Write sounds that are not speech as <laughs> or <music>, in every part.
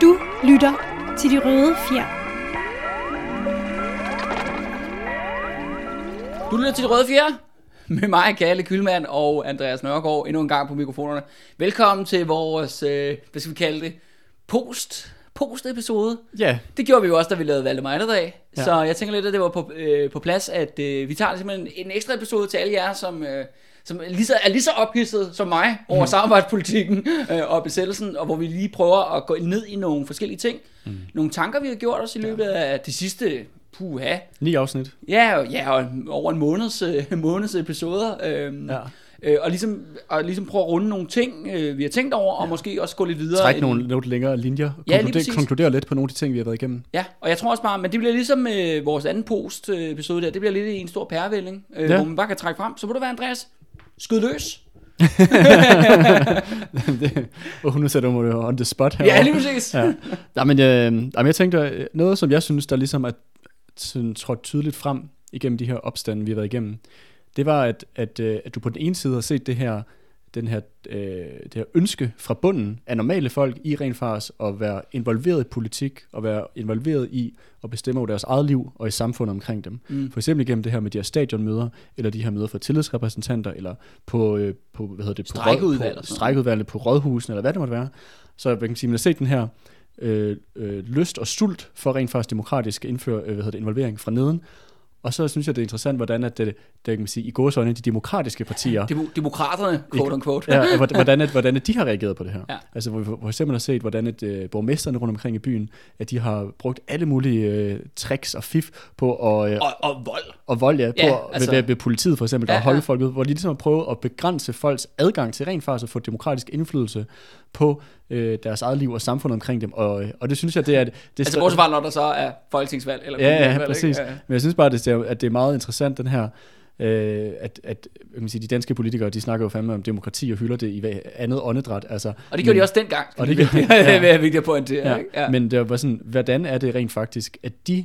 Du lytter til De Røde Fjer. Du lytter til De Røde Fjer med mig, Kalle Kylmand og Andreas Nørgaard endnu en gang på mikrofonerne. Velkommen til vores, øh, hvad skal vi kalde det, post post-episode. Ja. Det gjorde vi jo også, da vi lavede Valdemar-dag. Ja. Så jeg tænker lidt, at det var på, øh, på plads, at øh, vi tager simpelthen en ekstra episode til alle jer, som, øh, som er, lige så, er lige så ophidset som mig over samarbejdspolitikken <laughs> øh, og besættelsen, og hvor vi lige prøver at gå ned i nogle forskellige ting. Mm. Nogle tanker, vi har gjort os i løbet af de sidste puha. Ni afsnit. Ja, og- ja, og over en måneds, øh, <laughs> måneds episoder. Øh, Ja. øh, og, ligesom, og ligesom prøve at runde nogle ting, øh, vi har tænkt over, og måske også gå lidt videre. Træk end- nogle lidt længere linjer. Ja, lige Konkludere, lidt på nogle af de ting, vi har været igennem. Ja, og jeg tror også bare, men det bliver ligesom øh, vores anden post-episode der, det bliver lidt en stor pærevælling, øh, ja. Ja. hvor man bare kan trække frem. Så må du være, Andreas, skyd løs. <laughs> og nu sætter mig on the spot her. Ja, lige præcis. ja. Nej, men, øh, jeg tænkte, øh, noget som jeg synes, der ligesom er sådan, trådt tydeligt frem igennem de her opstande, vi har været igennem, det var, at, at, øh, at du på den ene side har set det her, den her, øh, det her ønske fra bunden af normale folk i rent faktisk at være involveret i politik, og være involveret i at bestemme over deres eget liv og i samfundet omkring dem. Mm. For eksempel igennem det her med de her stadionmøder, eller de her møder for tillidsrepræsentanter, eller på, øh, på hvad hedder det, på, Strejkeudvalg og på, noget. strejkeudvalgene på rådhusene, eller hvad det måtte være. Så hvad kan man sige, man har set den her øh, øh, lyst og sult for rent faktisk demokratisk at indføre øh, hvad hedder det, involvering fra neden. Og så synes jeg, det er interessant, hvordan at det, det kan man sige, i gåsøjne, de demokratiske partier, Demo- demokraterne, quote on quote. ja, <laughs> hvordan, at, hvordan at de har reageret på det her. Ja. Altså, hvor vi for eksempel har set, hvordan at, øh, borgmesterne rundt omkring i byen, at de har brugt alle mulige øh, tricks og fif på at, øh, Og, og vold. og vold, ja, på Ja, altså- ved, ved, ved politiet for eksempel, der ja, holde ja. folk ud, hvor de ligesom har prøvet at begrænse folks adgang til rent faktisk at få demokratisk indflydelse på øh, deres eget liv og samfundet omkring dem. Og, øh, og det synes jeg, det er... Det, Altså bortset fra, når der så er folketingsvalg. Eller Ja, ja, præcis. ikke? Ja. Men jeg synes bare, det er, at det er meget interessant, den her, øh, at, at kan man sige, de danske politikere, de snakker jo fandme om demokrati og hylder det i hvad andet åndedræt. Altså, Og det gjorde men, de også dengang. Og det gjorde <laughs> det. er vigtigt at pointere. Ja, ikke? ja. Men det var sådan, hvordan er det rent faktisk, at de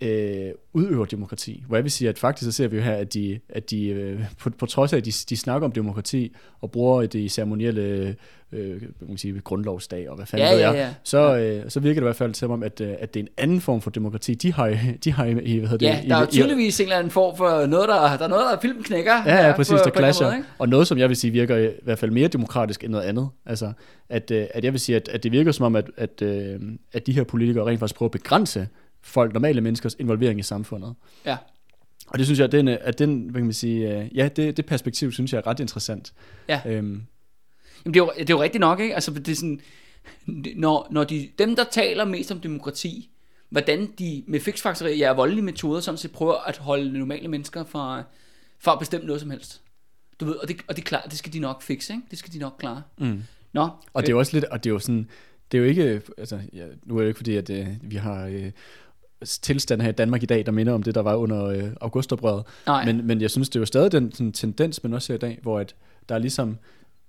øh, udøver demokrati? Hvor jeg vil sige, at faktisk så ser vi jo her, at de, at de øh, på, på trods af, at de, de snakker om demokrati og bruger det i ceremonielle øh, man sige, grundlovsdag og hvad fanden Ja, ved ja, jeg, ja. så, øh, så virker det i hvert fald til mig, at, øh, at det er en anden form for demokrati, de har, i- <laughs> de har i, i hvad hedder Ja, det, der er jo i, tydeligvis en eller anden form for noget, der, der er noget, der filmen knækker. Ja, ja, præcis, på, der clasher. måde, ikke? og noget, som jeg vil sige, virker i hvert fald mere demokratisk end noget andet. Altså, at, øh, at jeg vil sige, at, at det virker som om, at, at, øh, at de her politikere rent faktisk prøver at begrænse folk, normale menneskers involvering i samfundet. Ja. Og det synes jeg, at den, at den hvad kan man sige, øh, ja, det, det perspektiv synes jeg er ret interessant. Ja. Øhm, Jamen, det er, jo, det er jo rigtigt nok, ikke? Altså, det er sådan, når, når de, dem, der taler mest om demokrati, hvordan de med fiksfakserier, ja, voldelige metoder, sådan set prøver at holde normale mennesker fra, fra at bestemme noget som helst. Du ved, og det, og det, er klart, det skal de nok fikse, ikke? Det skal de nok klare. mm. Nå, Og det er jo også lidt, og det er jo sådan, det er jo ikke, altså, ja, nu er det jo ikke fordi, at øh, vi har øh, tilstand her i Danmark i dag, der minder om det, der var under øh, augustoprøret. Men, men jeg synes, det er jo stadig den sådan, tendens, man også ser i dag, hvor at der er ligesom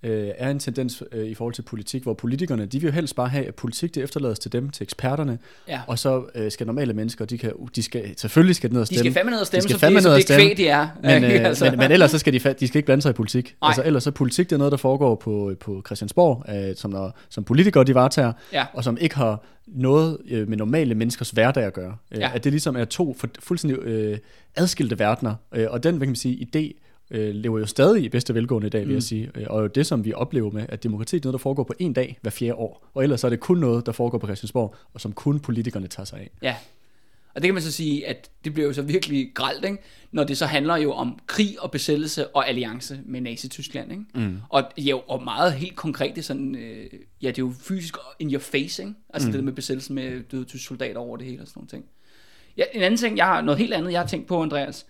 øh, er en tendens øh, i forhold til politik, hvor politikerne, de vil jo helst bare have, at politik det efterlades til dem, til eksperterne, ja. og så øh, skal normale mennesker, de kan, de skal, selvfølgelig skal ned og De stemme, skal fandme ned og stemme, skal som fandme det, ned og det stemme. kvæg, de er. men, <laughs> øh, Altså. men, men ellers så skal de, de skal ikke blande sig i politik. Nej. Altså, ellers så politik, det er noget, der foregår på, på Christiansborg, øh, som, når, som politikere de varetager, Ja. og som ikke har noget øh, med normale menneskers hverdag at gøre. Øh, Ja. At det ligesom er to for, fuldstændig øh, adskilte verdener. Øh, og den, hvad kan man sige, idé øh, lever jo stadig i bedste velgående i dag, vil Mm. jeg sige. Øh, Og jo det, som vi oplever med, at demokrati er noget, der foregår på en dag hver fjerde år. Og ellers er det kun noget, der foregår på Christiansborg, og som kun politikerne tager sig af. Ja. Og det kan man så sige, at det bliver jo så virkelig gralt, ikke? når det så handler jo om krig og besættelse og alliance med Nazi-Tyskland. Ikke? Mm. Og, ja, og meget helt konkret, det er sådan, øh, ja, det er jo fysisk in your face, ikke? altså mm. det med besættelsen med døde tyske soldater over det hele og sådan nogle ting. Ja, en anden ting, jeg har, noget helt andet, jeg har tænkt på, Andreas,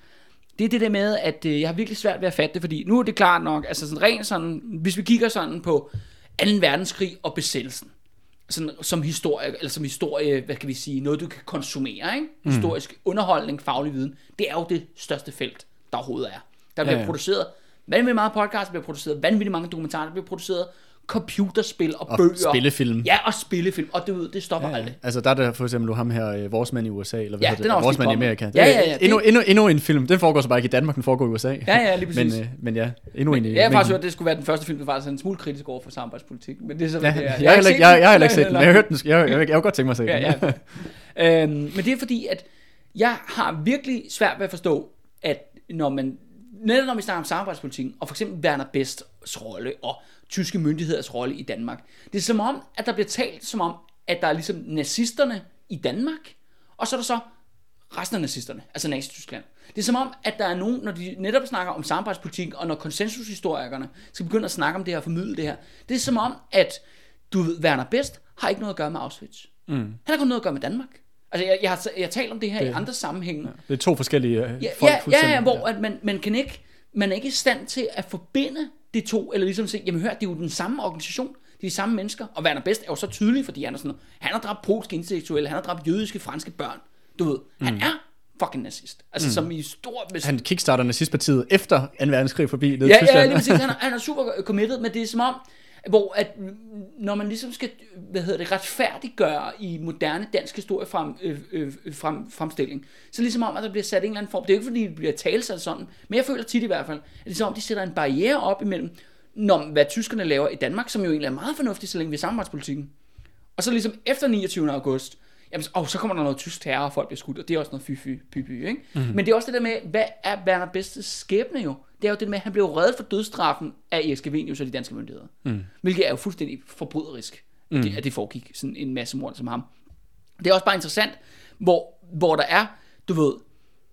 det er det der med, at øh, jeg har virkelig svært ved at fatte det, fordi nu er det klart nok, altså sådan rent sådan, hvis vi kigger sådan på 2. verdenskrig og besættelsen, sådan, som historie, eller som historie, hvad kan vi sige, noget du kan konsumere, ikke? Historisk underholdning, faglig viden, det er jo det største felt, der overhovedet er. Der bliver Ja, ja. produceret vanvittigt meget podcast, der bliver produceret vanvittigt mange dokumentarer, der bliver produceret computerspil og, Og bøger. spillefilm. Ja, og spillefilm. Og ved, det stopper ja, aldrig. Altså der er der for eksempel nu ham her, øh, vores mand i USA, eller hvad Ja, hedder den er det? vores mand i. Amerika. Ja, ja, ja, Endnu, det- endnu, endnu en film. Den foregår så bare ikke i Danmark, den foregår i USA. Ja, ja, lige præcis. Men, øh, men ja, endnu en i Jeg har faktisk hørt, at det skulle være den første film, der var sådan en smule kritisk over for samarbejdspolitik. Men det er så, Ja, det er. jeg, jeg, har heller ikke- jeg, jeg har heller ikke set den, men jeg har hørt den. Jeg, jeg, jeg, jeg kunne godt tænke mig at se den. Ja, ja. øhm, men det er fordi, at jeg har virkelig svært ved at forstå, at når man, netop når vi snakker om samarbejdspolitikken, og for eksempel Werner Bests rolle, og tyske myndigheders rolle i Danmark, det er som om, at der bliver talt som om, at der er ligesom nazisterne i Danmark, og så er der så resten af nazisterne, altså Nazi-Tyskland. Det er som om, at der er nogen, når de netop snakker om samarbejdspolitik, og når konsensushistorikerne skal begynde at snakke om det her, formidle det her, det er som om, at du ved, Werner Best har ikke noget at gøre med Auschwitz. Mm. Han har kun noget at gøre med Danmark. Altså, jeg, jeg, har, jeg talt om det her det, i andre sammenhænge. Ja, Det er to forskellige øh, ja, folk. ja, ja, ja, hvor at man, man, kan ikke, man er ikke i stand til at forbinde de to, eller ligesom sige, jamen hør, det er jo den samme organisation, det er de samme mennesker, og Werner Best er jo så tydelig, fordi han er sådan, han har dræbt polske intellektuelle, han har dræbt jødiske, franske børn, du ved, mm. han er fucking nazist. Altså mm. som i stor... Med, Han kickstarter nazistpartiet efter 2. verdenskrig forbi ned Ja, Tyskland. ja, lige præcis. Han er, <laughs> han er super committed, men det er som om, hvor at, når man ligesom skal, hvad hedder det, retfærdiggøre i moderne dansk historie frem, øh, øh, frem, fremstilling, så ligesom om, at der bliver sat en eller anden form, det er jo ikke fordi, det bliver talsat sådan, men jeg føler tit i hvert fald, at det er som om, de sætter en barriere op imellem, når, hvad tyskerne laver i Danmark, som jo egentlig er meget fornuftigt, så længe vi er samarbejdspolitikken. Og så ligesom efter 29. august, jamen, oh, så kommer der noget tysk terror, og folk bliver skudt, og det er også noget fy-fy, py-py, ikke? Mm-hmm. Men det er også det der med, hvad er Werner Bestes skæbne jo? Det er jo det med, at han blev reddet for dødsstraffen af Erik Scavenius og de danske myndigheder. Mm. Hvilket er jo fuldstændig forbryderisk, mm. det, at det foregik sådan en masse mord som ham. Det er også bare interessant, hvor, hvor der er, du ved,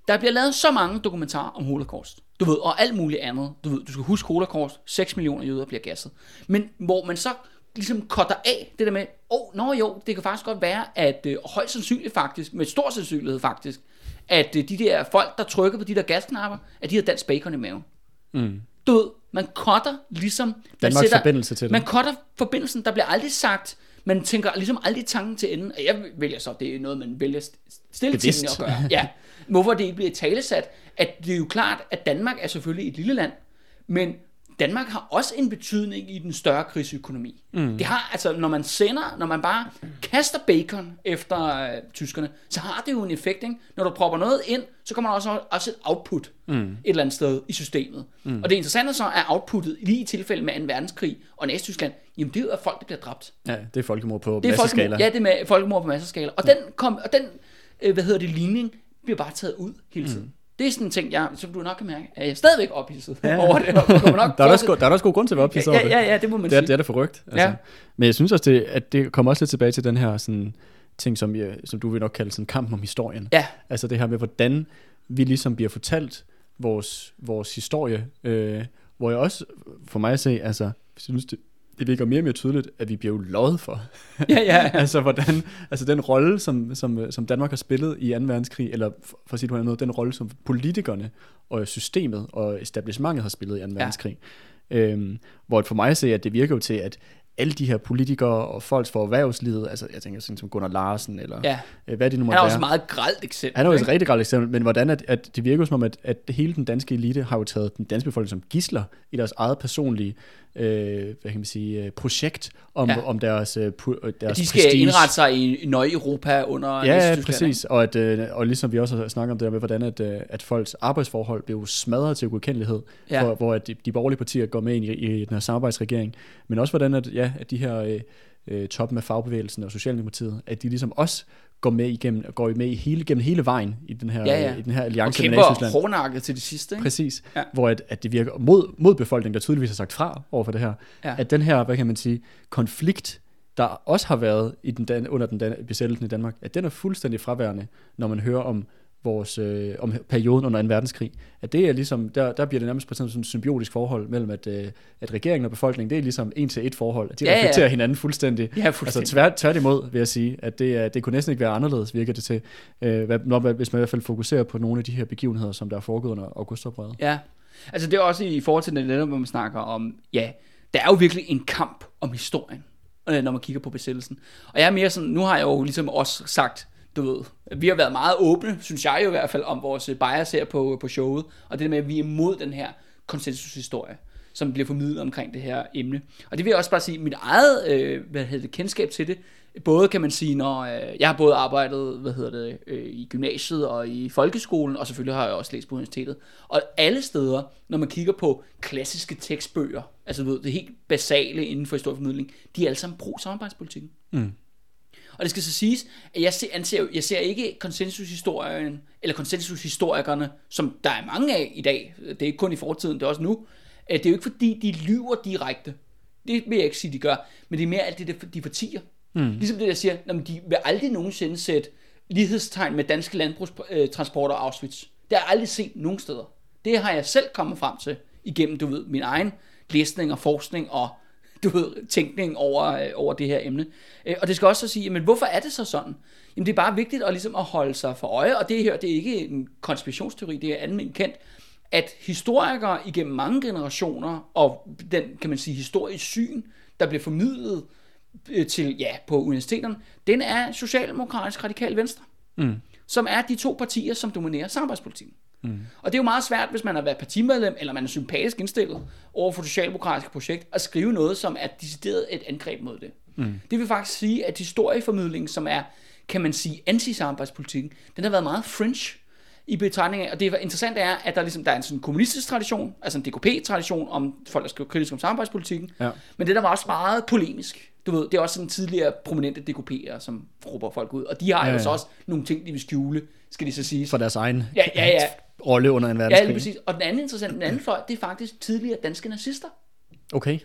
der bliver lavet så mange dokumentarer om holocaust. Du ved, og alt muligt andet. Du ved, du skal huske holocaust, 6 millioner jøder bliver gasset. Men hvor man så ligesom cutter af det der med, åh, oh, nå jo, det kan faktisk godt være, at øh, højst sandsynligt faktisk, med stor sandsynlighed faktisk, at øh, de der folk, der trykker på de der gasknapper, at de har dansk bacon i maven. Mm. Du ved, man cutter ligesom... man Danmarks forbindelse til det. Man cutter forbindelsen, der bliver aldrig sagt, man tænker ligesom aldrig tanken til enden. Og Jeg vælger så, det er noget, man vælger stille tingene at gøre. Ja. <laughs> Hvorfor det ikke bliver talesat, at det er jo klart, at Danmark er selvfølgelig et lille land, men Danmark har også en betydning i den større krigsøkonomi. Mm. Det har, altså, når man sender, når man bare kaster bacon efter øh, tyskerne, så har det jo en effekt, ikke? Når du propper noget ind, så kommer der også, også et output mm. et eller andet sted i systemet. Mm. Og det interessante så er outputtet, lige i tilfælde med 2. verdenskrig og Næst-Tyskland, jamen det er jo, at folk der bliver dræbt. Ja, det er folkemord på Det er masseskala. ja, det er med folkemord på masseskala. Og den, kom, og den øh, hvad hedder det, ligning bliver bare taget ud hele tiden. Mm. Det er sådan en ting, jeg, som du nok kan mærke, at jeg er stadigvæk ophidset ja. over det. Og nok <laughs> Der er, også, der er også god grund til at være ophidset ja, over det. ja, ja, det må man Det er, sige. det er det forrygt. Altså. Ja. Men jeg synes også, det, at det kommer også lidt tilbage til den her sådan, ting, som, jeg, som du vil nok kalde sådan kampen om historien. Ja. Altså det her med, hvordan vi ligesom bliver fortalt vores, vores historie, øh, hvor jeg også, for mig at se, altså, synes det, det virker mere og mere tydeligt, at vi bliver jo lovet for. Ja, ja. <laughs> altså, hvordan, altså den rolle, som, som, som Danmark har spillet i 2. verdenskrig, eller for for at sige det på den rolle, som politikerne og systemet og etablissementet har spillet i 2. Ja. verdenskrig. Øhm, hvor for mig at se, at det virker jo til, at alle de her politikere og folk for erhvervslivet, altså jeg tænker sådan som Gunnar Larsen, eller Ja. øh, hvad det nu Han måtte er være. også et meget gralt eksempel. Han er jo et rigtig godt eksempel, men hvordan at, at det virker som om, at, at hele den danske elite har jo taget den danske befolkning som gisler i deres eget personlige øh, hvad kan man sige, øh, projekt om, Ja. ja. om deres, øh, pu- øh, deres At de skal prestige. indrette sig i, i Nøje-Europa under Ja, ja, præcis. Og, at, øh, og ligesom vi også har snakket om det der med, hvordan at, øh, at folks arbejdsforhold blev smadret til ukendelighed, Ja. ja. hvor, hvor at de, de borgerlige partier går med ind i, i den her samarbejdsregering. Men også hvordan at, ja, at de her øh, øh, toppen af fagbevægelsen og Socialdemokratiet, at de ligesom også går med igennem, går med i hele, gennem hele vejen i den her, Ja, ja. i den her Og alliance med kæmper Nazi-Tyskland. hårdnakket til det sidste. Ikke? Præcis. Ja. Hvor at, at det virker mod, mod befolkningen, der tydeligvis har sagt fra over for det her. Ja. Ja. At den her, hvad kan man sige, konflikt, der også har været i den dan- under den dan- besættelsen i Danmark, at den er fuldstændig fraværende, når man hører om vores, øh, om perioden under 2. verdenskrig. At det er ligesom, der, der bliver det nærmest på sådan et symbiotisk forhold mellem, at, øh, at regeringen og befolkningen, det er ligesom en til et forhold. At de Ja, ja, ja. reflekterer hinanden fuldstændig. Ja, Altså fuldstændig. tvært, tværtimod vil jeg sige, at det, er, det kunne næsten ikke være anderledes, virker det til, øh, hvad, når, hvis man i hvert fald fokuserer på nogle af de her begivenheder, som der er foregået under augustoprøret. Ja, altså det er også i forhold til det netop, hvor man snakker om, ja, der er jo virkelig en kamp om historien, øh, når man kigger på besættelsen. Og jeg er mere sådan, nu har jeg jo ligesom også sagt, du ved, vi har været meget åbne, synes jeg jo i hvert fald, om vores øh, bias her på, på showet, og det der med, at vi er imod den her konsensushistorie. som bliver formidlet omkring det her emne. Og det vil jeg også bare sige, mit eget øh, hvad hedder det, kendskab til det, både kan man sige, når øh, jeg har både arbejdet hvad hedder det, øh, i gymnasiet og i folkeskolen, og selvfølgelig har jeg også læst på universitetet. Og alle steder, når man kigger på klassiske tekstbøger, altså du ved, det helt basale inden for historieformidling, de er alle sammen pro-samarbejdspolitikken. Mm. Og det skal så siges, at jeg ser, anser, jeg ser ikke konsensushistorien, eller konsensushistorikerne, som der er mange af i dag, det er ikke kun i fortiden, det er også nu, det er jo ikke fordi, de lyver direkte. Det vil jeg ikke sige, de gør, men det er mere alt det, de fortiger. Mm. Ligesom det, der siger, at de vil aldrig nogensinde sætte lighedstegn med danske landbrugstransporter og Auschwitz. Det har jeg aldrig set nogen steder. Det har jeg selv kommet frem til igennem, du ved, min egen læsning og forskning og du ved, tænkning over, øh, over det her emne. Øh, og det skal også så sige, men hvorfor er det så sådan? Jamen det er bare vigtigt at, ligesom at holde sig for øje, og det her, det er ikke en konspirationsteori, det er almindeligt kendt, at historikere igennem mange generationer, og den, kan man sige, historisk syn, der bliver formidlet øh, til, ja, på universiteterne, den er socialdemokratisk radikal venstre. Mm. Som er de to partier, som dominerer samarbejdspolitikken. Mm. Og det er jo meget svært, hvis man har været partimedlem, eller man er sympatisk indstillet over for det socialdemokratiske projekt, at skrive noget, som er decideret et angreb mod det. Mm. Det vil faktisk sige, at historieformidling, som er, kan man sige, anti-samarbejdspolitikken, den har været meget fringe i betragtning af, og det interessante er, at der, ligesom, der er en sådan kommunistisk tradition, altså en DKP-tradition om folk, der skriver kritisk om samarbejdspolitikken, ja. men det der var også meget polemisk. Du ved, det er også sådan tidligere prominente DKP'ere, som råber folk ud, og de har ja, ja. jo også nogle ting, de vil skjule, skal de så sige. For deres egen ja, ja, ja. rolle under en verdenskrig. Ja, lige præcis. Og den anden interessante, den anden fløj, det er faktisk tidligere danske nazister. Okay.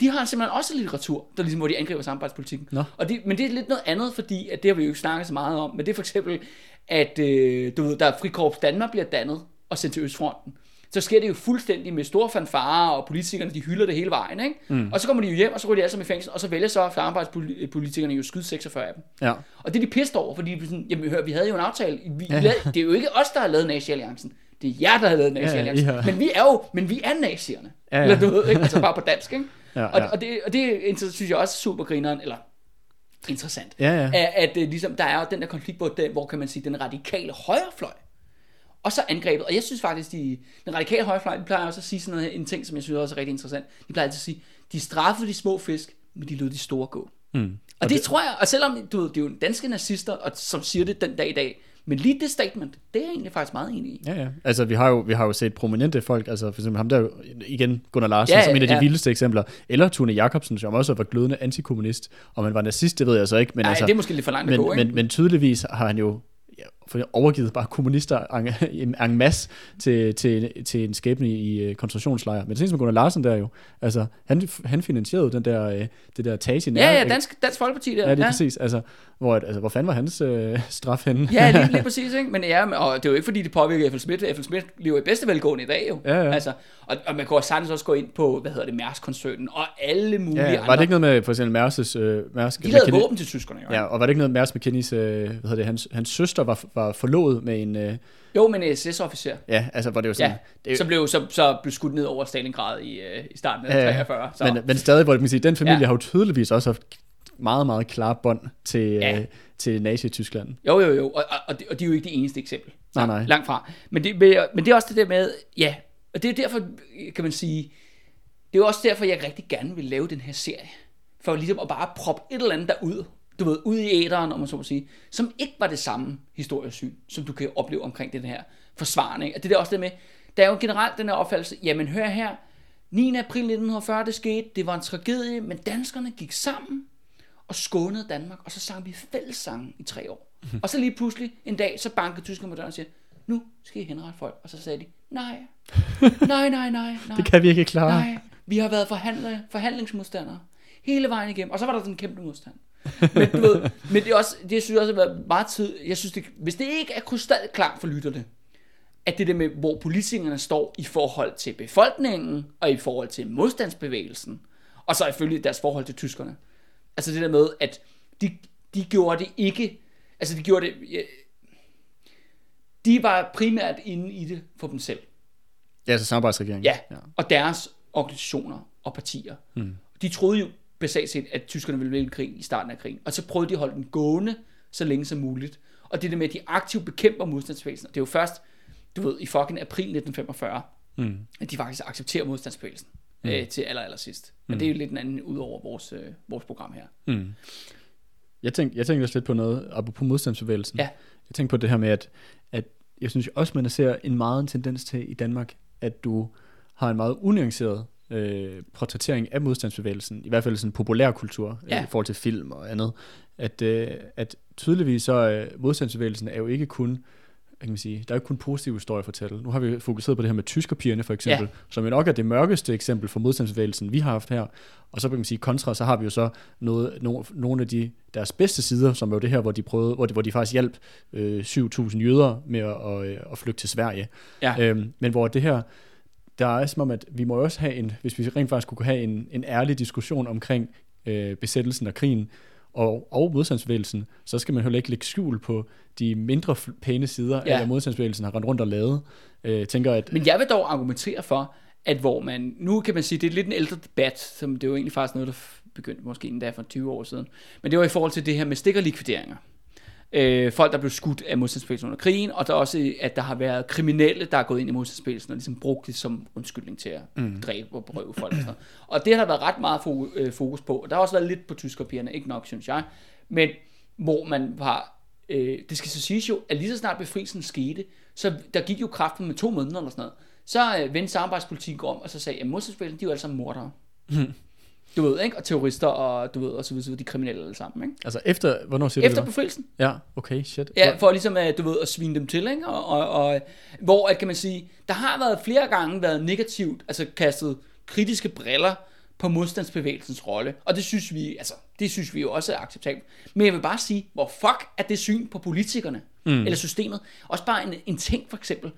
De har simpelthen også litteratur, der ligesom, hvor de angriber samarbejdspolitikken. Nå. Og det, men det er lidt noget andet, fordi at det har vi jo ikke snakket så meget om, men det er for eksempel, at øh, du ved, der er Frikorps Danmark bliver dannet og sendt til Østfronten så sker det jo fuldstændig med store fanfarer, og politikerne, de hylder det hele vejen, ikke? Mm. Og så kommer de jo hjem, og så går de alle sammen i fængsel, og så vælger så arbejdspolitikerne jo skyde 46 af dem. Ja. Og det er de pissed over, fordi sådan, jamen hør, vi havde jo en aftale, vi, ja. lavede, det er jo ikke os, der har lavet Nazi-alliancen, det er jer, der har lavet Nazi-alliancen, ja, ja. men vi er jo, men vi er nazierne, ja, ja. eller du ved, ikke? altså bare på dansk, ikke? Ja, <laughs> ja. Og, og, det, og det synes jeg også er super grineren, eller interessant, ja, ja. at, at, at ligesom, der er jo den der konflikt, hvor, hvor kan man sige, den radikale højrefløj, og så angrebet. Og jeg synes faktisk, de, den radikale højrefløj, de plejer også at sige sådan noget, en ting, som jeg synes også er rigtig interessant. De plejer altid at sige, de straffede de små fisk, men de lod de store gå. Mm. Og, og det, det, tror jeg, og selvom du ved, det er jo danske nazister, og, som siger det den dag i dag, men lige det statement, det er jeg egentlig faktisk meget enig i. Ja, ja. Altså, vi har jo, vi har jo set prominente folk, altså for eksempel ham der, igen Gunnar Larsen, ja, ja, som en af de ja. vildeste eksempler, eller Tune Jacobsen, som også var glødende antikommunist, og man var nazist, det ved jeg så ikke. Men Nej, altså, det er måske lidt for langt men, gå, ikke? Men, men tydeligvis har han jo for overgivet bare kommunister en, en masse til, til, til en skæbne i øh, koncentrationslejre. Men det er som Gunnar Larsen der jo, altså han, han finansierede den der, øh, det der tage Ja, ja, Dansk, Dansk Folkeparti der. Ja, det er ja. præcis. Altså, hvor, altså, hvor fanden var hans øh, straf henne? ja, lige, <laughs> lige præcis. Ikke? Men ja, og det er jo ikke fordi, det påvirker Eiffel Schmidt. Eiffel Schmidt lever i bedste velgående i dag jo. Ja, ja. Altså, og, og man kunne sagtens også gå ind på, hvad hedder det, Mærsk-koncernen og alle mulige ja, ja. Var det ikke noget med for eksempel Mærsk's... Øh, Mærsk, De lavede våben til tyskerne jo. Ja, og var det ikke noget med Mærsk McKinneys, øh, hvad hedder det, hans, hans søster var, var forlovet med en... Øh, jo, men en SS-officer. Ja, altså var det jo sådan... Ja, det, så, blev, så, så blev skudt ned over Stalingrad i, øh, i starten af ja, 43. Så. Men, men stadig, hvor man sige, den familie ja. har jo tydeligvis også haft meget, meget klare bånd til, ja. øh, til Nazi-Tyskland. Jo, jo, jo, og, og, de, og de er jo ikke det eneste eksempel. Nej, nej. Langt fra. Men det, men det er også det der med, ja, og det er derfor, kan man sige, det er også derfor, jeg rigtig gerne vil lave den her serie. For ligesom at bare proppe et eller andet derud, du ved, ud i æderen, om man så må sige, som ikke var det samme historiesyn, som du kan opleve omkring den her forsvarning. Og det er også det med, der er jo generelt den her opfattelse, jamen hør her, 9. april 1940 det skete, det var en tragedie, men danskerne gik sammen og skånede Danmark, og så sang vi fællessang i tre år. Mm. Og så lige pludselig en dag, så bankede tyskerne på døren og siger, nu skal I henrette folk. Og så sagde de, nej, <laughs> nej, nej, nej, nej. det kan vi ikke klare. Nej, vi har været forhandler, forhandlingsmodstandere hele vejen igennem. Og så var der sådan en kæmpe modstand. Men, du ved, men det, er også, det synes jeg også har været meget tid. Jeg synes, det, hvis det ikke er krystalklart for lytterne, at det der med, hvor politikerne står i forhold til befolkningen, og i forhold til modstandsbevægelsen, og så ifølge deres forhold til tyskerne. Altså det der med, at de, de gjorde det ikke, altså de gjorde det, de var primært inde i det for dem selv. Ja, altså samarbejdsregeringen. Ja, ja, og deres organisationer og partier. Hmm. De troede jo basalt set, at tyskerne ville vinde krig i starten af krigen. Og så prøvede de at holde den gående så længe som muligt. Og det der med, at de aktivt bekæmper modstandsbevægelsen. Det er jo først, du ved, i fucking april 1945, mm. at de faktisk accepterer modstandsbevægelsen. mm. øh, til aller, aller sidst. Men Mm. det er jo lidt en anden ud over vores, øh, vores program her. Mm. Jeg tænkte, jeg tænkte også lidt på noget, apropos modstandsbevægelsen. Ja. Jeg tænkte på det her med, at, at jeg synes også, man ser en meget en tendens til i Danmark, at du har en meget unuanceret øh, portrættering af modstandsbevægelsen, i hvert fald sådan populærkultur, Ja. øh, i forhold til film og andet. At, øh, at tydeligvis så øh, modstandsbevægelsen er jo ikke kun kan man sige, der er jo ikke kun positive historier at fortælle. Nu har vi fokuseret på det her med tyskerpigerne for eksempel, ja. som jo nok er det mørkeste eksempel for modstandsbevægelsen, vi har haft her. Og så kan man sige, kontra, så har vi jo så noget, no, nogle af de, deres bedste sider, som er jo det her, hvor de, prøvede, hvor de, hvor de faktisk hjalp øh, 7.000 jøder med at, at, at flygte til Sverige. Ja. Øhm, men hvor det her, der er som om, at vi må også have en, hvis vi rent faktisk kunne have en, en ærlig diskussion omkring øh, besættelsen og krigen, og, og modstandsbevægelsen, så skal man heller ikke lægge skjul på de mindre pæne sider Ja. af, modstandsbevægelsen har rendt rundt og lavet. Øh, tænker, at Men jeg vil dog argumentere for, at hvor man, nu kan man sige, det er lidt en ældre debat, som det er jo egentlig faktisk noget, der begyndte måske endda for 20 år siden. Men det var i forhold til det her med stikkerlikvideringer. Øh, folk, der blev skudt af modstandsbevægelsen under krigen, og der er også, at der har været kriminelle, der er gået ind i modstandsbevægelsen og ligesom brugt det som undskyldning til at mm. dræbe og berøve folk. Og, sådan og det har der været ret meget øh, fokus på. Der har også været lidt på tyskerpigerne, ikke nok, synes jeg. Men hvor man var øh, det skal så siges jo, at lige så snart befrielsen skete, så der gik jo kraften med to måneder eller sådan noget, så øh, vendte samarbejdspolitik om, og så sagde, at modstandsbevægelsen, de er jo alle sammen mordere. Du ved, ikke? Og terrorister, og du ved, og så videre, så videre, de kriminelle alle sammen, ikke? altså efter, hvornår siger Efter du det? befrielsen. var? Ja, okay, shit. Ja, for ligesom at, du ved, at svine dem til, ikke? Og, og, og, hvor, at, kan man sige, der har været flere gange været negativt, altså kastet kritiske briller på modstandsbevægelsens rolle, og det synes vi, altså, det synes vi jo også er acceptabelt. Men jeg vil bare sige, hvor fuck er det syn på politikerne, mm. eller systemet? Også bare en, en ting, for eksempel.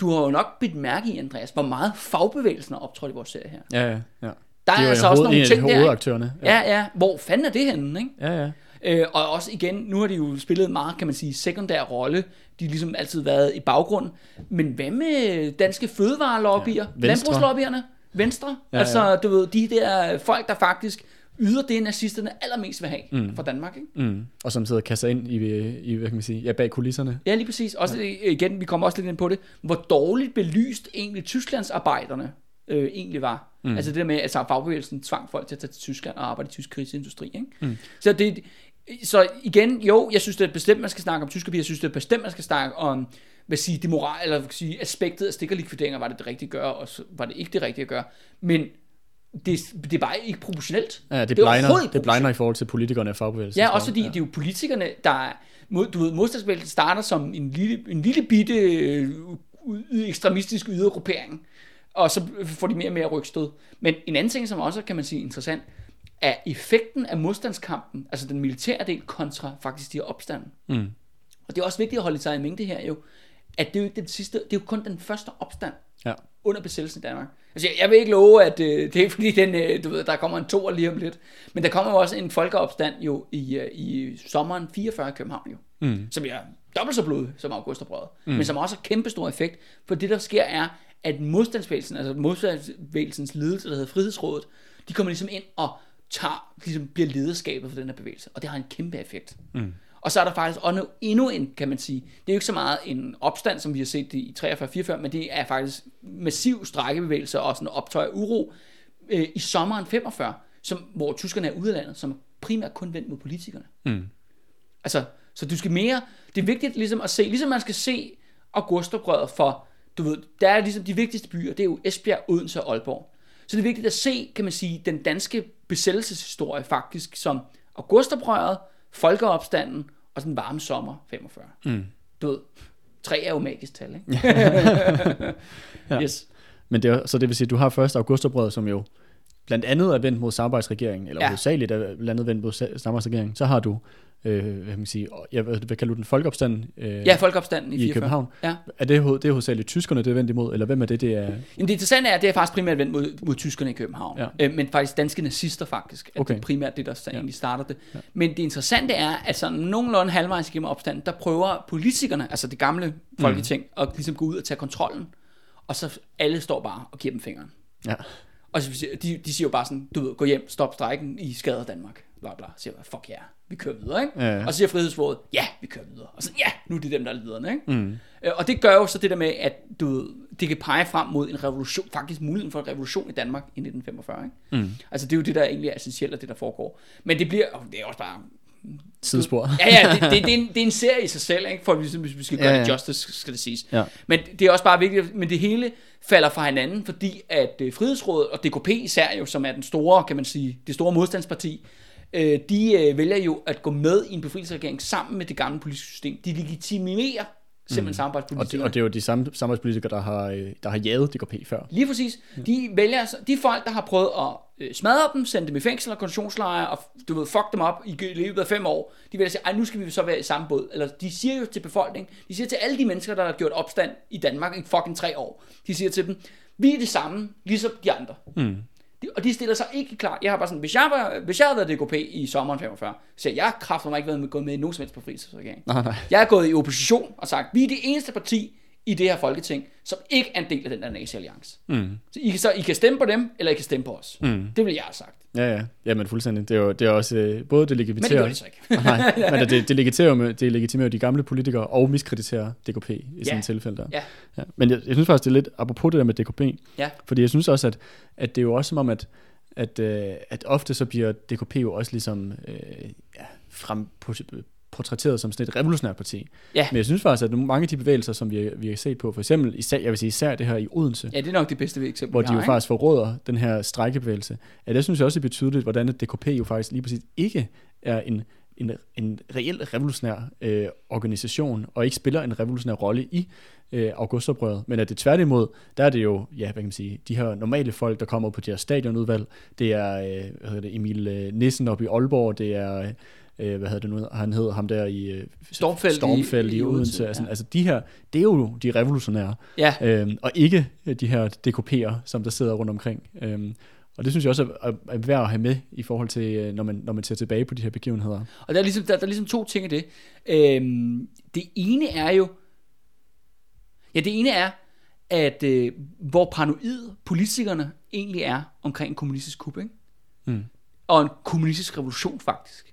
Du har jo nok bidt mærke i, Andreas, hvor meget fagbevægelsen har optrådt i vores serie her. Ja, ja, ja. Der er jo altså også nogle ting der, hovedaktørerne. Ja, ja. Hvor fanden er det henne, ikke? Ja, ja. Øh, og også igen, nu har de jo spillet meget, kan man sige, sekundær rolle. De har ligesom altid været i baggrunden. Men hvad med danske fødevarelobbyer? Ja, Ja, Venstre. Landbrugslobbyerne? Venstre? Ja, Ja, altså, ja. du ved, de der folk, der faktisk yder det, nazisterne allermest vil have mm. fra Danmark, ikke? Mm. Og som sidder og kasser ind i, i, hvad kan man sige, ja, bag kulisserne. Ja, lige præcis. Også ja. igen, vi kommer også lidt ind på det, hvor dårligt belyst egentlig Tysklands arbejderne øh, egentlig var. Mm. Altså det der med, at altså, fagbevægelsen tvang folk til at tage til Tyskland og arbejde i tysk krigsindustri. Ikke? Mm. Så, det, så igen, jo, jeg synes det er bestemt, man skal snakke om tysk jeg synes det er bestemt, man skal snakke om hvad sige, det moral, eller hvad sige, aspektet af stikkerlikvideringer, var det det rigtige at gøre, og så var det ikke det rigtige at gøre. Men det, det er bare ikke proportionelt. Ja, det, det blegner, det blegner i forhold til politikerne og fagbevægelsen. Ja, også fordi ja. det er jo politikerne, der er, mod, du ved, modstandsbevægelsen starter som en lille, en lille bitte øh, ekstremistisk ydergruppering, og så får de mere og mere rygstød. Men en anden ting, som også kan man sige interessant, er effekten af modstandskampen, altså den militære del kontra faktisk de her opstanden. Mm. Og det er også vigtigt at holde sig i mente her jo, at det er jo ikke den sidste, det er jo kun den første opstand Ja. under besættelsen i Danmark. Altså, jeg, vil ikke love, at øh, det er fordi, den, øh, du ved, der kommer en to lige om lidt. Men der kommer jo også en folkeopstand jo i, øh, i sommeren 44 i København jo. Mm. Som er dobbelt så blodig som Augustoprøret. Mm. Men som også har kæmpe stor effekt. For det der sker er, at modstandsbevægelsen, altså modstandsbevægelsens ledelse, der hedder Frihedsrådet, de kommer ligesom ind og tager, ligesom bliver lederskabet for den her bevægelse. Og det har en kæmpe effekt. Mm. Og så er der faktisk også endnu en, kan man sige, det er jo ikke så meget en opstand, som vi har set det i 43-44, men det er faktisk massiv strækkebevægelse og sådan optøj af uro øh, i sommeren 45, som, hvor tyskerne er ude af landet, som primært kun vendt mod politikerne. Mm. Altså, så du skal mere, det er vigtigt ligesom at se, ligesom man skal se Augustoprøret for, du ved, der er ligesom de vigtigste byer, det er jo Esbjerg, Odense og Aalborg. Så det er vigtigt at se, kan man sige, den danske besættelseshistorie faktisk som Augustoprøret, folkeopstanden og sådan en varme sommer 45. Mm. Du ved, tre er jo magisk tal, ikke? <laughs> Ja. Yes. Men det, er- så det vil sige, at du har først augustoprøret, som jo blandt andet er vendt mod samarbejdsregeringen, eller Ja. hovedsageligt er blandt andet vendt mod sa- samarbejdsregeringen. Så har du, øh, hvad kan man sige, ja, hvad, kalder du den, folkeopstanden øh, Ja, folkeopstanden i, i 44. København. Ja. Er det, det er hovedsageligt tyskerne, det er vendt imod, eller hvem er det, det er? Jamen det interessante er, at det er faktisk primært vendt mod, mod tyskerne i København. Ja. Øh, men faktisk danske nazister faktisk. At Okay. Det er primært det, der ja. egentlig starter det. Ja. Men det interessante er, at sådan nogenlunde halvvejs igennem opstanden, der prøver politikerne, altså det gamle folketing, mm. at ligesom gå ud og tage kontrollen. Og så alle står bare og giver dem fingeren. Ja. Og så, de, de siger jo bare sådan, du ved, gå hjem, stop strækken, I skader Danmark. Bla bla. Så siger jeg, fuck ja, yeah, vi kører videre, ikke? Ja. Og så siger Frihedsrådet, ja, vi kører videre. Og så, ja, nu er det dem, der er lederne, ikke? Mm. Og det gør jo så det der med, at du, det kan pege frem mod en revolution, faktisk muligheden for en revolution i Danmark i 1945, ikke? Mm. Altså det er jo det, der egentlig er essentielt af det, der foregår. Men det bliver, og det er også bare Sidespor. Ja, ja, det, det, det, er en, det er en serie i sig selv, ikke? for hvis, hvis vi skal gøre Ja, ja, ja. det justice, skal det siges. Ja. Men det er også bare vigtigt, men det hele falder fra hinanden, fordi at øh, Frihedsrådet og DKP især jo, som er den store, kan man sige, det store modstandsparti, øh, de øh, vælger jo at gå med i en befrielsesregering sammen med det gamle politiske system. De legitimerer simpelthen mm. Og det, og det er jo de samme samarbejdspolitikere, der har, øh, der har jaget DKP før. Lige præcis. De vælger, de folk, der har prøvet at øh, smadre dem, sende dem i fængsel og koncentrationslejre, og du ved, fuck dem op i løbet af fem år, de vælger at sige, nu skal vi så være i samme båd. Eller de siger jo til befolkningen, de siger til alle de mennesker, der har gjort opstand i Danmark i fucking tre år, de siger til dem, vi er det samme, ligesom de andre. Mm. Og de stiller sig ikke klar. Jeg har bare sådan, hvis jeg, var, hvis jeg havde været DKP i sommeren 45, så jeg har mig ikke været med, gået med i nogen som helst befrielsesregering. Nej, nej. Jeg er gået i opposition og sagt, vi er det eneste parti i det her folketing, som ikke er en del af den der nazi-alliance. Mm. Så, I, kan, så I kan stemme på dem, eller I kan stemme på os. Mm. Det vil jeg have sagt. Ja, ja. Ja, men fuldstændig. Det er jo det er også øh, både det Men det legitimerer... gør de så ikke. <laughs> Nej, <laughs> men det, det, legitimerer, jo- det legitimerer de gamle politikere og miskrediterer DKP i ja. sådan et tilfælde der. Ja. Ja. Men jeg, jeg synes faktisk, det er lidt apropos det der med DKP, Ja. fordi jeg synes også, at, at det er jo også som om, at, at, øh, at ofte så bliver DKP jo også ligesom øh, ja, frem, portrætteret som sådan et revolutionært parti. Ja. Men jeg synes faktisk, at mange af de bevægelser, som vi, vi har set på, for eksempel, især, jeg vil sige især det her i Odense, Ja, det er nok det bedste eksempel, hvor de jo har, faktisk forråder den her strækkebevægelse. Ja, det synes jeg også er betydeligt, hvordan at DKP jo faktisk lige præcis ikke er en, en, en reelt revolutionær øh, organisation, og ikke spiller en revolutionær rolle i øh, augustoprøret, men at det tværtimod, der er det jo, ja, hvad kan man sige, de her normale folk, der kommer på de her stadionudvalg, det er, øh, hvad hedder det, Emil øh, Nissen op i Aalborg, det er, øh, hvad hedder det nu, han hed ham der i øh, Stormfeld i- Stormfeld i, i Odense, Odense, altså, ja. altså de her, det er jo de revolutionære, Ja, øhm, og ikke øh, de her DKP'er, som der sidder rundt omkring. Øhm, og det synes jeg også er, er, er værd at have med i forhold til, øh, når man, når man ser tilbage på de her begivenheder. og der er, ligesom, der, der er ligesom to ting i det. Øhm, det ene er jo, ja, det ene er, at øh, hvor paranoid politikerne egentlig er omkring en kommunistisk kup, ikke? Mm. Og en kommunistisk revolution faktisk.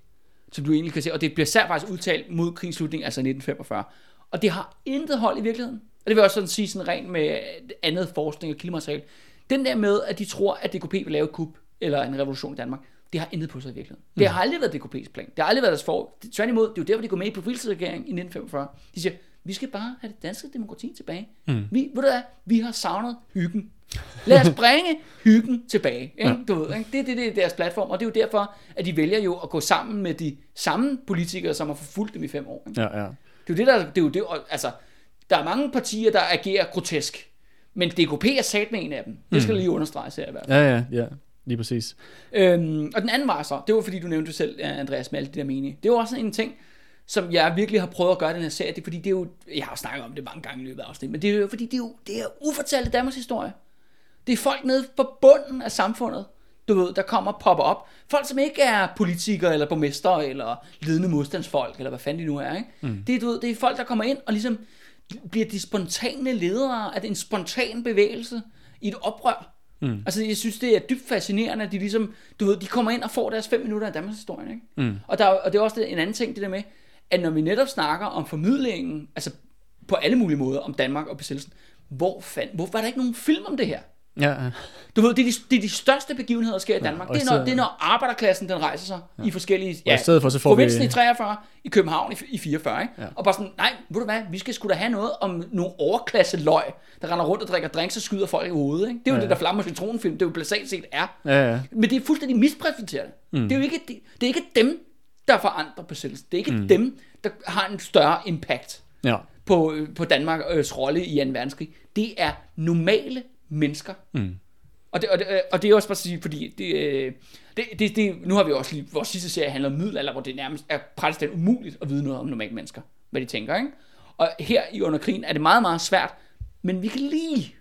Som du egentlig kan se, og det bliver særligt faktisk udtalt mod krigens slutning, altså 1945. Og det har intet hold i virkeligheden. Og det vil jeg også sådan sige sådan rent med andet forskning og kildemateriale. Den der med, at de tror, at DKP vil lave et kup eller en revolution i Danmark, det har intet på sig i virkeligheden. Det har aldrig været DKP's plan. Det har aldrig været deres for. Tværtimod, det er jo derfor, de går med i befrielsesregeringen i 1945. De siger, vi skal bare have det danske demokrati tilbage. Mm. Vi, ved du hvad, vi har savnet hyggen. Lad os <laughs> bringe hyggen tilbage. Ikke? Du ved, ikke? Det, det, det er deres platform, og det er jo derfor, at de vælger jo at gå sammen med de samme politikere, som har forfulgt dem i fem år. Ikke? Ja, ja. Det er jo det, der, det er jo det, altså, der er mange partier, der agerer grotesk, men DKP er sat med en af dem. Det skal mm. lige understreges her i hvert fald. Ja, ja, ja. Lige præcis. Øhm, og den anden var så, det var fordi du nævnte selv, ja, Andreas, med alt det der mening. Det var også en ting, som jeg virkelig har prøvet at gøre den her serie, det er fordi, det er jo, jeg har snakket om det mange gange i løbet af afsnit, men det er jo fordi, det er jo det er ufortalte Danmarks historie. Det er folk nede på bunden af samfundet, du ved, der kommer og popper op. Folk, som ikke er politikere, eller borgmester, eller ledende modstandsfolk, eller hvad fanden de nu er, ikke? Mm. Det, er, du ved, det er folk, der kommer ind og ligesom bliver de spontane ledere af en spontan bevægelse i et oprør. Mm. Altså, jeg synes, det er dybt fascinerende, at de ligesom, du ved, de kommer ind og får deres fem minutter af Danmarks historie, ikke? Mm. Og, der, er- og det er også en anden ting, det der med, at når vi netop snakker om formidlingen, altså på alle mulige måder, om Danmark og besættelsen, hvor, fand, hvor var der ikke nogen film om det her? Ja, ja. Du ved, det er de, det er de største begivenheder, der sker i Danmark. og det, er, når, det er, når arbejderklassen den rejser sig ja. i forskellige... Og i stedet for, så får vi- i 43, i København i, i 44, ikke? Ja. Og bare sådan, nej, ved du hvad, vi skal sgu da have noget om nogle overklasse løg, der render rundt og drikker drinks og skyder folk i hovedet, ikke? Det er jo Ja. ja. det, der Flamme og Citronenfilm, det er jo basalt set er. Ja, ja. Men det er fuldstændig mispræsenteret. Mm. Det er jo ikke, det, det er ikke dem, der forandrer besættelsen. Det er ikke mm. dem, der har en større impact Ja. på, på Danmarks rolle i 2. verdenskrig. Det er normale mennesker. Mm. Og, det, og, det, og det er også bare at sige, fordi det, øh, det, det, det, nu har vi også lige, vores sidste serie handler om middelalder, hvor det nærmest er praktisk umuligt at vide noget om normale mennesker, hvad de tænker, ikke? Og her i under krigen er det meget, meget svært, men vi kan lige,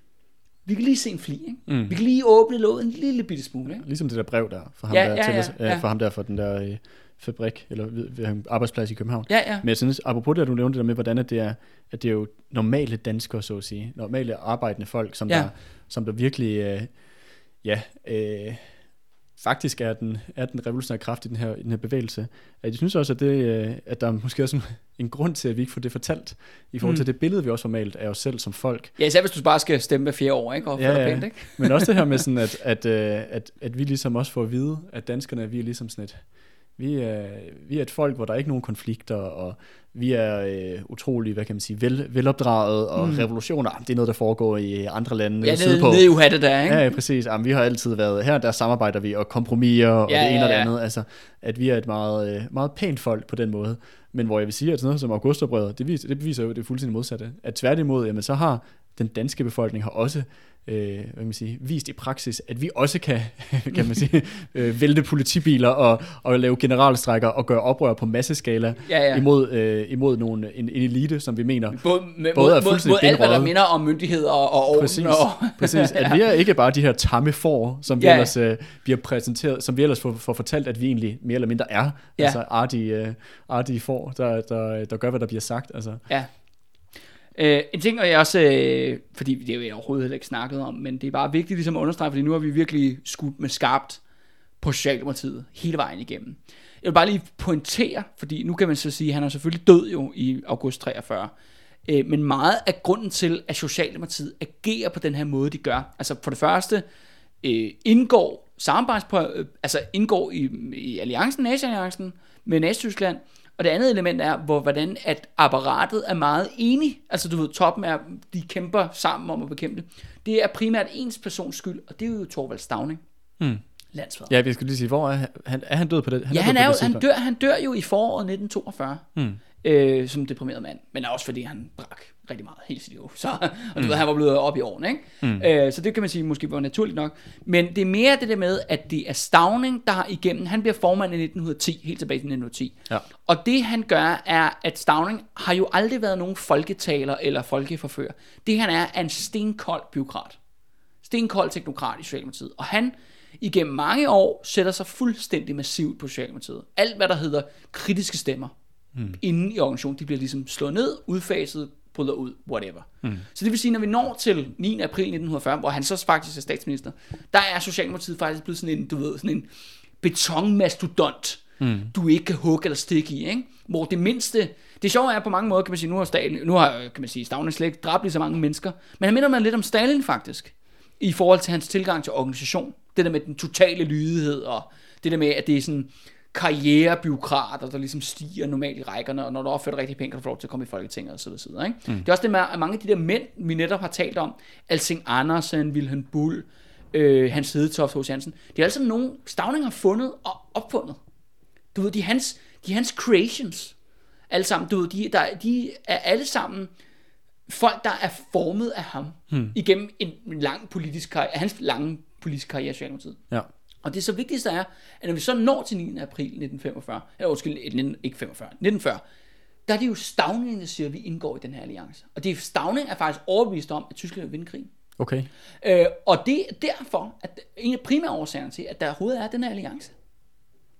vi kan lige se en fli, ikke? Mm. Vi kan lige åbne låget en lille bitte smule, ikke? Ligesom det der brev der, for ham, Ja, der, ja, ja, ja. for ham der for den der øh, fabrik, eller ved, ved arbejdsplads i København. Ja, ja. Men jeg synes, apropos det, at du nævnte det der med, hvordan at det er, at det er jo normale danskere, så at sige, normale arbejdende folk, som, Ja. der, som der virkelig, øh, ja, øh, faktisk er den, er den revolutionære kraft i den her, i den her bevægelse. At jeg synes også, at, det, øh, at der er måske også en, en grund til, at vi ikke får det fortalt, i forhold til Mm. det billede, vi også har malet af os selv som folk. Ja, især hvis du bare skal stemme hver fjerde år, ikke? Og ja, ja. Pænt, ikke? Men også det her med sådan, at, <laughs> at, øh, at, at vi ligesom også får at vide, at danskerne, vi er ligesom sådan et, vi er, vi er et folk, hvor der er ikke nogen konflikter, og vi er øh, utrolig, hvad kan man sige, vel, velopdraget, og Mm. revolutioner, det er noget, der foregår i andre lande Ja, sydpå. nede, nede i uhatte der, ikke? Ja, ja, præcis. Jamen, vi har altid været her, der samarbejder vi og kompromiser og Ja, det ene og det ja, ja. andet. Altså, at vi er et meget, øh, meget pænt folk på den måde. Men hvor jeg vil sige, at sådan noget som Augustobrødret, det, viser, det beviser jo det fuldstændig modsatte. At tværtimod, jamen, så har den danske befolkning har også øh, hvad man sige, vist i praksis, at vi også kan, <laughs> kan man sige, øh, vælte politibiler og, og lave generalstrækker og gøre oprør på masseskala Ja, ja. imod, øh, imod nogle, en, en elite, som vi mener Både, med, Både mod, er mod, fuldstændig mod alt, hvad der minder om myndigheder og, og orden. Præcis, Og, præcis. At <laughs> vi er ikke bare de her tamme får, som vi Ja. ellers øh, bliver præsenteret, som vi ellers får, får fortalt, at vi egentlig mere eller mindre er. Ja. Altså artige, øh, artige får, der, der, der gør, hvad der bliver sagt. Altså. Ja. Øh, en ting, og jeg også, øh, fordi det er jo overhovedet heller ikke snakket om, men det er bare vigtigt ligesom at understrege, fordi nu har vi virkelig skudt med skarpt på Socialdemokratiet hele vejen igennem. Jeg vil bare lige pointere, fordi nu kan man så sige, at han er selvfølgelig død jo i august 43, øh, men meget af grunden til, at Socialdemokratiet agerer på den her måde, de gør, altså for det første, øh, indgår samarbejds på, øh, altså indgår i, i alliancen, NATO-alliancen med Nazi-Tyskland, og det andet element er, hvor, hvordan at apparatet er meget enig, altså du ved, toppen er, de kæmper sammen om at bekæmpe det. Det er primært ens persons skyld, og det er jo Torvald Stavning, Hmm. landsfader. Ja, vi skal lige sige, hvor er han? han er han død på det? ja, han, død er på jo, det han, dør, han dør jo i foråret 1942, Hmm. øh, som deprimeret mand, men også fordi han brak rigtig meget hele sit liv. <laughs> Så, og du ved, han var blevet op i årene, ikke? Mm. Øh, så det kan man sige måske var naturligt nok. Men det er mere det der med, at det er Stavning, der har igennem, han bliver formand i 1910, helt tilbage til 1910. Ja. Og det han gør, er, at Stavning har jo aldrig været nogen folketaler eller folkeforfører. Det han er, er en stenkold byråkrat. Stenkold teknokrat i Socialdemokratiet. Og han igennem mange år sætter sig fuldstændig massivt på Socialdemokratiet. Alt hvad der hedder kritiske stemmer mm. inden i organisationen, de bliver ligesom slået ned, udfaset, bryder ud, whatever. Mm. Så det vil sige, når vi når til 9. april 1940, hvor han så faktisk er statsminister, der er Socialdemokratiet faktisk blevet sådan en, du ved, sådan en betonmastodont, mm. du ikke kan hugge eller stikke i, ikke? Hvor det mindste, det sjove er på mange måder, kan man sige, nu har, Stalin, nu har kan man sige, Stavning slet ikke dræbt lige så mange mennesker, men han minder mig lidt om Stalin faktisk, i forhold til hans tilgang til organisation. Det der med den totale lydighed, og det der med, at det er sådan karrierebyråkrater, der ligesom stiger normalt i rækkerne, og når du opfører rigtig pænt, kan du få lov til at komme i Folketinget og så videre. Ikke? Mm. Det er også det med, at mange af de der mænd, vi netop har talt om, Alsing Andersen, Wilhelm Bull, øh, Hans Hedetoft, H.C. Hansen, det er altså nogen, Stavning har fundet og opfundet. Du ved, de er hans, de er hans creations. Alle sammen, du ved, de, der, de er alle sammen folk, der er formet af ham hmm. igennem en, lang politisk karriere, hans lange politiske karriere i Socialdemokratiet. Ja. Og det så vigtigste er, at når vi så når til 9. april 1945, eller undskyld, 19, ikke 45, 1940, der er det jo Stavning, der siger, at vi indgår i den her alliance. Og det er Stavning er faktisk overbevist om, at Tyskland vil vinde krigen. Okay. Øh, og det er derfor, at en af primære årsagerne til, at der overhovedet er den her alliance.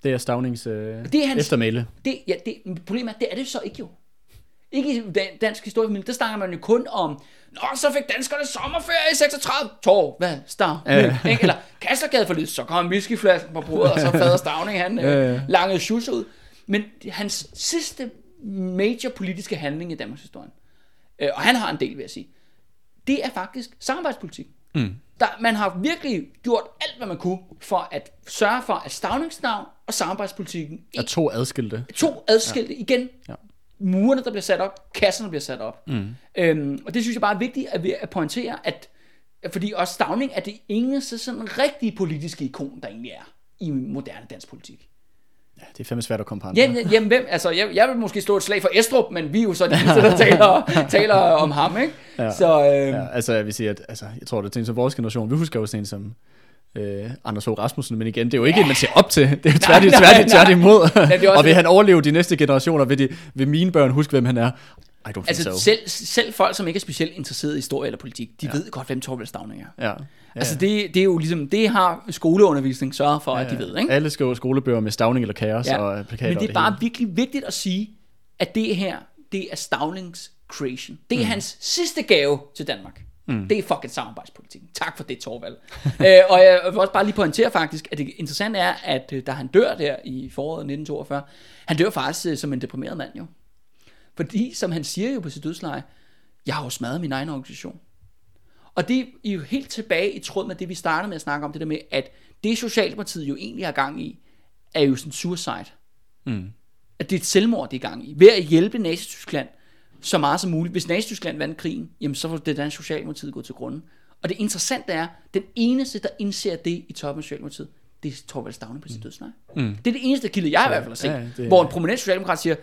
Det er Stavnings øh, Det er hans- eftermæle. Det, ja, det, problemet er, det er det så ikke jo. Ikke i dan- dansk historie, der snakker man jo kun om, Nå, så fik danskerne sommerferie i 36. Tor, hvad? Stav? Ja. <laughs> Ikke? Eller Kastergade for lidt, så kom whiskyflasken på bordet, og så fader Stavning, han øh, langede shoes ud. Men hans sidste major politiske handling i Danmarks historie, øh, og han har en del, vil jeg sige, det er faktisk samarbejdspolitik. Mm. Der, man har virkelig gjort alt, hvad man kunne, for at sørge for, at stavningsnavn og samarbejdspolitikken Er to adskilte. to adskilte ja. igen. Ja. Murene, der bliver sat op, kasserne bliver sat op. Mm. Øhm, og det synes jeg bare er vigtigt at, at pointere, at fordi også Stavning er det eneste sådan rigtige politiske ikon, der egentlig er i moderne dansk politik. Ja, det er fandme svært at komme på andre. Jamen, jamen hvem, altså, jeg, jeg vil måske slå et slag for Estrup, men vi er jo så de eneste, der taler, <laughs> taler om ham, ikke? Ja. Så, øhm, Ja, altså jeg vil sige, at altså, jeg tror, det er en som vores generation. Vi husker jo sådan en som øh, Anders Fogh Rasmussen, men igen, det er jo ikke en, man ser op til. Det er jo tvært, Nej, tvært, nej, tvært, tvært imod. det er også og vil det. han overleve de næste generationer, vil, de, vil mine børn huske, hvem han er? I don't altså, so. selv, selv folk, som ikke er specielt interesseret i historie eller politik, de ja. ved godt, hvem Torvald Stavning er. Ja. Ja, Altså, det, det er jo ligesom, det har skoleundervisning sørget for, ja, at de ved, ikke? Alle skriver skolebøger med stavning eller kaos Ja. og plakater. Men det er bare hele. virkelig vigtigt at sige, at det her, det er Stavlings creation. Det er mm. hans sidste gave til Danmark. Mm. Det er fucking samarbejdspolitik. Tak for det, Torvald. <laughs> øh, og jeg vil også bare lige pointere faktisk, at det interessante er, at øh, da han dør der i foråret 1942, han dør faktisk øh, som en deprimeret mand jo. Fordi, som han siger jo på sit dødsleje, jeg har jo smadret min egen organisation. Og det er jo helt tilbage i tråd med det, vi startede med at snakke om, det der med, at det Socialdemokratiet jo egentlig har gang i, er jo sådan suicide. Mm. At det er et selvmord, det er gang i. Ved at hjælpe Nazi-Tyskland så meget som muligt. Hvis Nazi-Tyskland vandt krigen, jamen så var det danske Socialdemokratiet gå til grunden. Og det interessante er, den eneste, der indser det i toppen af Socialdemokratiet, det er Torvald Stavne på sit dødsleje. Mm. Det er det eneste kilde, jeg i hvert fald har set, ja, det- hvor en prominent socialdemokrat siger,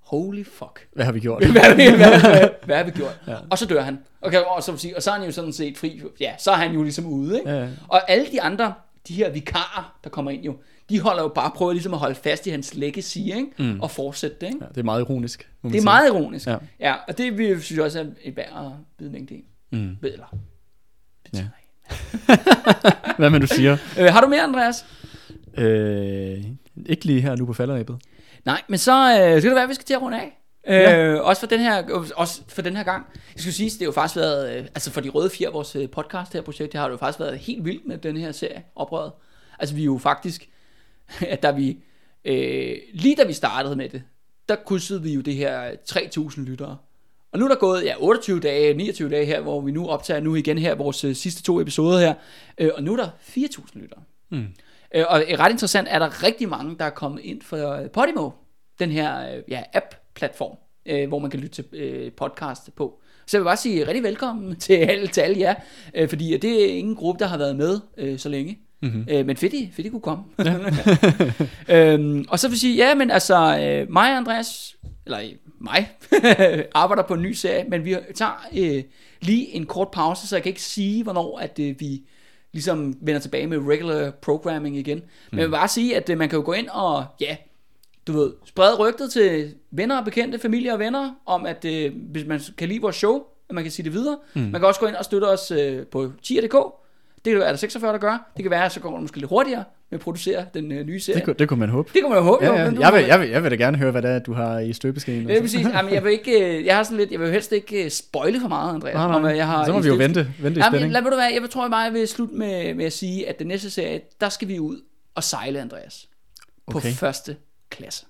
holy fuck, Hvad har vi gjort? <laughs> hvad, har vi- hvad, hvad, hvad har vi gjort? Ja. Og så dør han. Okay, og, så, sige, og så er han jo sådan set fri. Ja, så er han jo ligesom ude. Ikke? Ja, ja. Og alle de andre, de her vikarer, der kommer ind jo, de holder jo bare prøver ligesom at holde fast i hans legacy, ikke? Mm. og fortsætte det. Ikke? Ja, det er meget ironisk. Det er sige. meget ironisk. Ja. Ja. og det vi synes jeg også er et værd at bide mængde i. Mm. Ja. <laughs> Hvad man du siger? <laughs> Øh, har du mere, Andreas? Øh, ikke lige her nu på falderæbet. Nej, men så øh, skal det være, at vi skal til at runde af. Øh, Ja. også, for den her, også for den her gang. Jeg skulle sige, det har jo faktisk været, øh, altså for de røde fire, vores øh, podcast her projekt, det har det jo faktisk været helt vildt med den her serie, oprøret. Altså vi er jo faktisk, <laughs> at da vi, øh, lige da vi startede med det, der krydsede vi jo det her 3.000 lyttere. Og nu er der gået ja, 28 dage, 29 dage her, hvor vi nu optager nu igen her vores øh, sidste to episoder her. Øh, og nu er der 4.000 lyttere. Mm. Øh, og øh, ret interessant er der rigtig mange, der er kommet ind for øh, Podimo, den her øh, ja, app-platform, øh, hvor man kan lytte til øh, podcast på. Så jeg vil bare sige rigtig velkommen <laughs> til alle, til alle jer, øh, fordi det er ingen gruppe, der har været med øh, så længe. Mm-hmm. Øh, men fedt, I kunne komme. <laughs> øhm, og så vil jeg sige, ja, men altså, øh, mig og Andreas, eller øh, mig, <laughs> arbejder på en ny serie, men vi tager øh, lige en kort pause, så jeg kan ikke sige, hvornår at øh, vi ligesom vender tilbage med regular programming igen. Men jeg vil bare sige, at øh, man kan jo gå ind og, ja, du ved, sprede rygtet til venner og bekendte, familie og venner, om at øh, hvis man kan lide vores show, at man kan sige det videre. Mm. Man kan også gå ind og støtte os øh, på tier.dk. Det være, der 46, der gør. Det kan være, at så går det måske lidt hurtigere med at producere den øh, nye serie. Det, kunne, det kunne man håbe. det kunne man jo håbe. Ja, jo, ja. men nu Jeg, vil, man- jeg, vil, jeg vil da gerne høre, hvad det er, du har i støbeskeen. det er præcis. Jamen, jeg vil ikke, øh, jeg har sådan lidt, jeg vil jo helst ikke øh, spoile for meget, Andreas. Nej, nej. om, hvad jeg har Så må vi jo vente, vente i Jamen, spænding. lad mig du være, jeg tror bare, jeg vil slutte med, med at sige, at den næste serie, der skal vi ud og sejle, Andreas. På Okay. første klasse.